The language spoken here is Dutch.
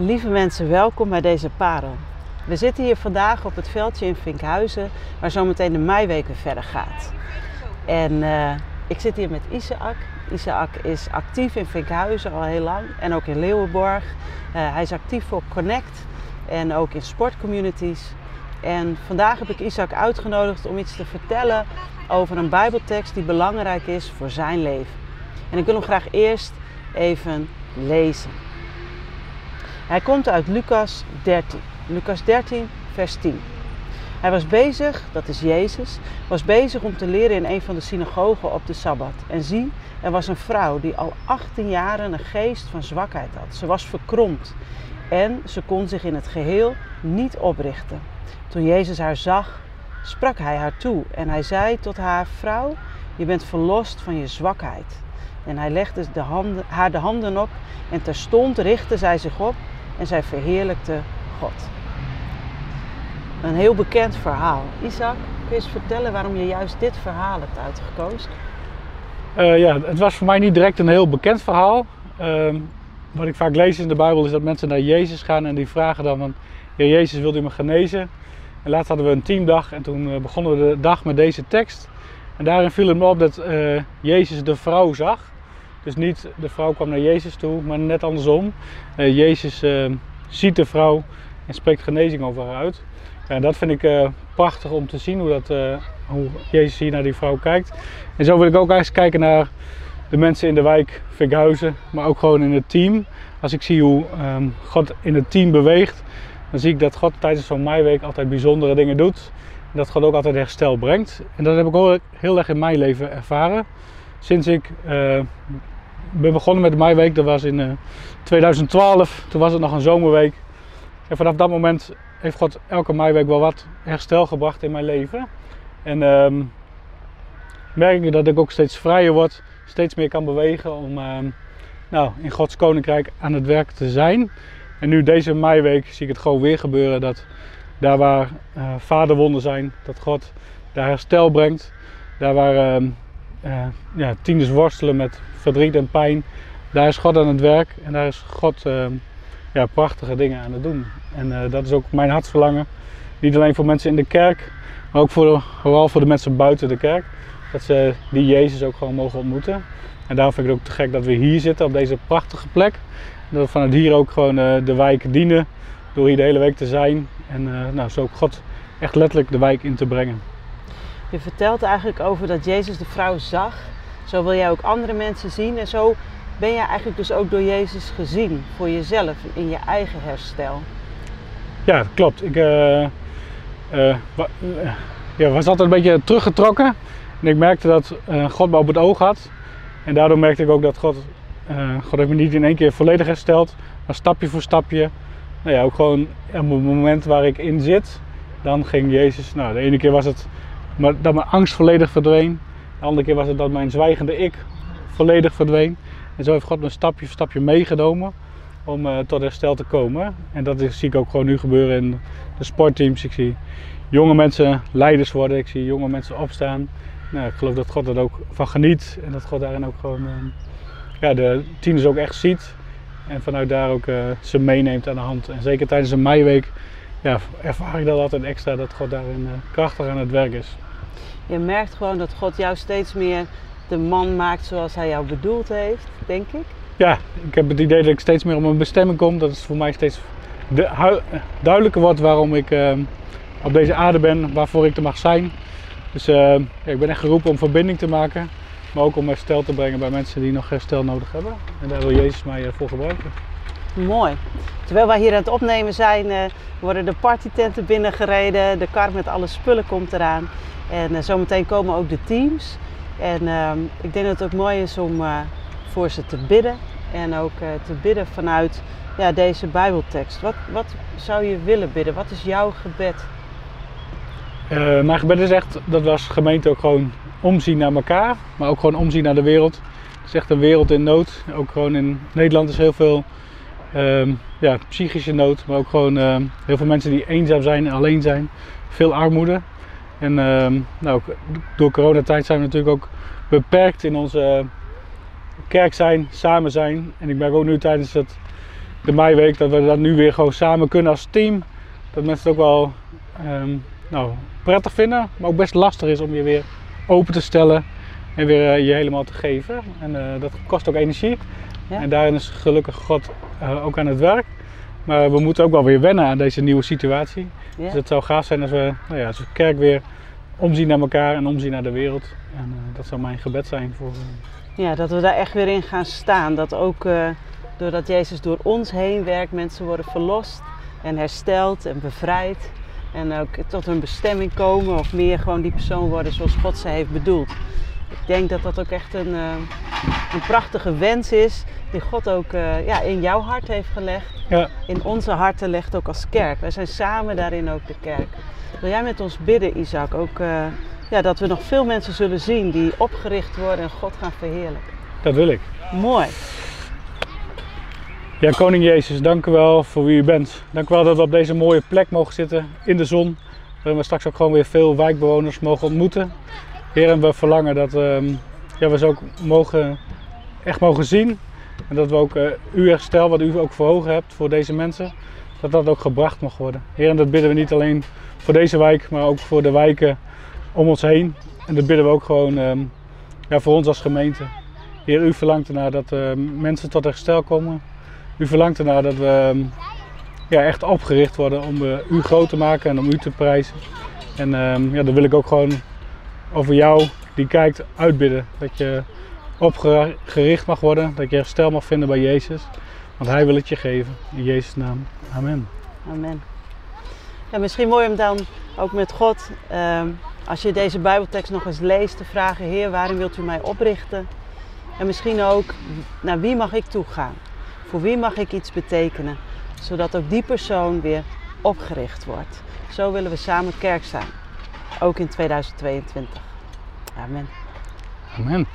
Lieve mensen, welkom bij deze parel. We zitten hier vandaag op het veldje in Vinkhuizen, waar zometeen de meiweek weer verder gaat. En uh, ik zit hier met Isaac. Isaac is actief in Vinkhuizen al heel lang en ook in Leeuwenborg. Uh, hij is actief voor Connect en ook in sportcommunities. En vandaag heb ik Isaac uitgenodigd om iets te vertellen over een Bijbeltekst die belangrijk is voor zijn leven. En ik wil hem graag eerst even lezen. Hij komt uit Lucas 13. Lucas 13, vers 10. Hij was bezig, dat is Jezus, was bezig om te leren in een van de synagogen op de Sabbat. En zie, er was een vrouw die al 18 jaren een geest van zwakheid had. Ze was verkromd en ze kon zich in het geheel niet oprichten. Toen Jezus haar zag, sprak hij haar toe en hij zei tot haar: Vrouw, je bent verlost van je zwakheid. En hij legde de handen, haar de handen op en terstond richtte zij zich op en zij verheerlijkte God. Een heel bekend verhaal. Isaac, kun je eens vertellen waarom je juist dit verhaal hebt uitgekozen? Uh, ja, het was voor mij niet direct een heel bekend verhaal. Uh, wat ik vaak lees in de Bijbel is dat mensen naar Jezus gaan en die vragen dan van... Heer Jezus, wilt u me genezen? En laatst hadden we een teamdag en toen eh, begonnen we de dag met deze tekst. En daarin viel het me op dat uh, Jezus de vrouw zag. Dus niet de vrouw kwam naar Jezus toe, maar net andersom. Uh, Jezus ziet de vrouw en spreekt genezing over haar uit. Ja, dat vind ik uh, prachtig om te zien hoe, dat, hoe Jezus hier naar die vrouw kijkt. En zo wil ik ook eens kijken naar de mensen in de wijk Vinkhuizen, maar ook gewoon in het team. Als ik zie hoe um, God in het team beweegt, dan zie ik dat God tijdens zo'n meiweek altijd bijzondere dingen doet. En dat God ook altijd herstel brengt. En dat heb ik ook heel erg in mijn leven ervaren. Sinds ik ben begonnen met de meiweek, dat was in 2012, toen was het nog een zomerweek. En vanaf dat moment heeft God elke meiweek wel wat herstel gebracht in mijn leven. En um, merk ik dat ik ook steeds vrijer word, steeds meer kan bewegen om um, nou, in Gods koninkrijk aan het werk te zijn. En nu deze meiweek zie ik het gewoon weer gebeuren dat daar waar uh, vaderwonden zijn, dat God daar herstel brengt. Daar waar um, uh, ja, tieners worstelen met verdriet en pijn, daar is God aan het werk en daar is God ja, prachtige dingen aan het doen. En uh, dat is ook mijn hartsverlangen. Niet alleen voor mensen in de kerk, maar ook voor, vooral voor de mensen buiten de kerk. Dat ze die Jezus ook gewoon mogen ontmoeten. En daarom vind ik het ook te gek dat we hier zitten op deze prachtige plek. En dat we vanuit hier ook gewoon uh, de wijk dienen. Door hier de hele week te zijn. En nou, zo ook God echt letterlijk de wijk in te brengen. Je vertelt eigenlijk over dat Jezus de vrouw zag. Zo wil jij ook andere mensen zien. En zo ben je eigenlijk dus ook door Jezus gezien voor jezelf in je eigen herstel. Ja, klopt. Ik uh, uh, ja, was altijd een beetje teruggetrokken. En ik merkte dat God me op het oog had. En daardoor merkte ik ook dat God, God heeft me niet in één keer volledig hersteld, maar stapje voor stapje. Nou ja, ook gewoon op het moment waar ik in zit, dan ging Jezus. Nou, de ene keer was het dat mijn angst volledig verdween. De andere keer was het dat mijn zwijgende ik volledig verdween. En zo heeft God me stapje voor stapje meegenomen om uh, tot herstel te komen. En dat is, zie ik ook gewoon nu gebeuren in de sportteams. Ik zie jonge mensen leiders worden, ik zie jonge mensen opstaan. Nou, ik geloof dat God dat ook van geniet en dat God daarin ook gewoon uh, ja, de tieners ook echt ziet. En vanuit daar ook uh, ze meeneemt aan de hand. En zeker tijdens een meiweek ja, ervaar ik dat altijd extra dat God daarin krachtig aan het werk is. Je merkt gewoon dat God jou steeds meer de man maakt zoals hij jou bedoeld heeft, denk ik. Ja, ik heb het idee dat ik steeds meer op mijn bestemming kom. Dat het voor mij steeds duidelijker wordt waarom ik uh, op deze aarde ben, waarvoor ik er mag zijn. Dus ja, ik ben echt geroepen om verbinding te maken, maar ook om herstel te brengen bij mensen die nog herstel nodig hebben. En daar wil Jezus mij uh, voor gebruiken. Mooi. Terwijl wij hier aan het opnemen zijn, worden de partytenten binnengereden. De kar met alle spullen komt eraan. En zometeen komen ook de teams. En uh, ik denk dat het ook mooi is om uh, voor ze te bidden. En ook te bidden vanuit ja, deze Bijbeltekst. Wat, wat zou je willen bidden? Wat is jouw gebed? Mijn gebed is echt dat we als gemeente ook gewoon omzien naar elkaar. Maar ook gewoon omzien naar de wereld. Het is echt een wereld in nood. Ook gewoon in Nederland is heel veel um, ja, psychische nood. Maar ook gewoon uh, heel veel mensen die eenzaam zijn en alleen zijn. Veel armoede. En uh, nou, door coronatijd zijn we natuurlijk ook beperkt in onze kerk zijn, samen zijn. En ik merk ook nu tijdens het, de Meiweek, dat we dat nu weer gewoon samen kunnen als team. Dat mensen het ook wel ehm, nou, prettig vinden, maar ook best lastig is om je weer open te stellen en weer eh, je helemaal te geven. En eh, dat kost ook energie. Ja. En daarin is gelukkig God eh, ook aan het werk. Maar we moeten ook wel weer wennen aan deze nieuwe situatie. Ja. Dus het zou gaaf zijn als we, nou ja, als we kerk weer omzien naar elkaar en omzien naar de wereld. En dat zou mijn gebed zijn voor. Ja, dat we daar echt weer in gaan staan. Dat ook doordat Jezus door ons heen werkt, mensen worden verlost en hersteld en bevrijd. En ook tot hun bestemming komen of meer gewoon die persoon worden zoals God ze heeft bedoeld. Ik denk dat dat ook echt een, eh, een prachtige wens is die God ook eh, ja, in jouw hart heeft gelegd. ja, In onze harten legt ook als kerk. Wij zijn samen daarin ook de kerk. Wil jij met ons bidden, Isaac? Ook eh, ja, dat we nog veel mensen zullen zien die opgericht worden en God gaan verheerlijken. dat wil ik. Mooi. Ja, Koning Jezus, dank u wel voor wie u bent. Dank u wel dat we op deze mooie plek mogen zitten in de zon. Waarin we straks ook gewoon weer veel wijkbewoners mogen ontmoeten. Heer, en we verlangen dat ehm, ja, we ze ook mogen, echt mogen zien. En dat we ook eh, uw herstel, wat u ook voor ogen hebt voor deze mensen, dat dat ook gebracht mag worden. Heer, en dat bidden we niet alleen voor deze wijk, maar ook voor de wijken om ons heen. En dat bidden we ook gewoon ehm, ja, voor ons als gemeente. Heer, u verlangt ernaar dat eh, mensen tot herstel komen. U verlangt ernaar dat we ehm, ja, echt opgericht worden om eh, u groot te maken en om u te prijzen. En ehm, ja, dan wil ik ook gewoon over jou, die kijkt, uitbidden. Dat je opgericht mag worden, dat je herstel mag vinden bij Jezus. Want Hij wil het je geven. In Jezus' naam. Amen. Amen. Ja, misschien mooi om dan ook met God, ehm, als je deze Bijbeltekst nog eens leest, te vragen: Heer, waarin wilt u mij oprichten? En misschien ook, naar wie mag ik toegaan? Voor wie mag ik iets betekenen? Zodat ook die persoon weer opgericht wordt. Zo willen we samen kerk zijn. Ook in 2022. Amen. Amen.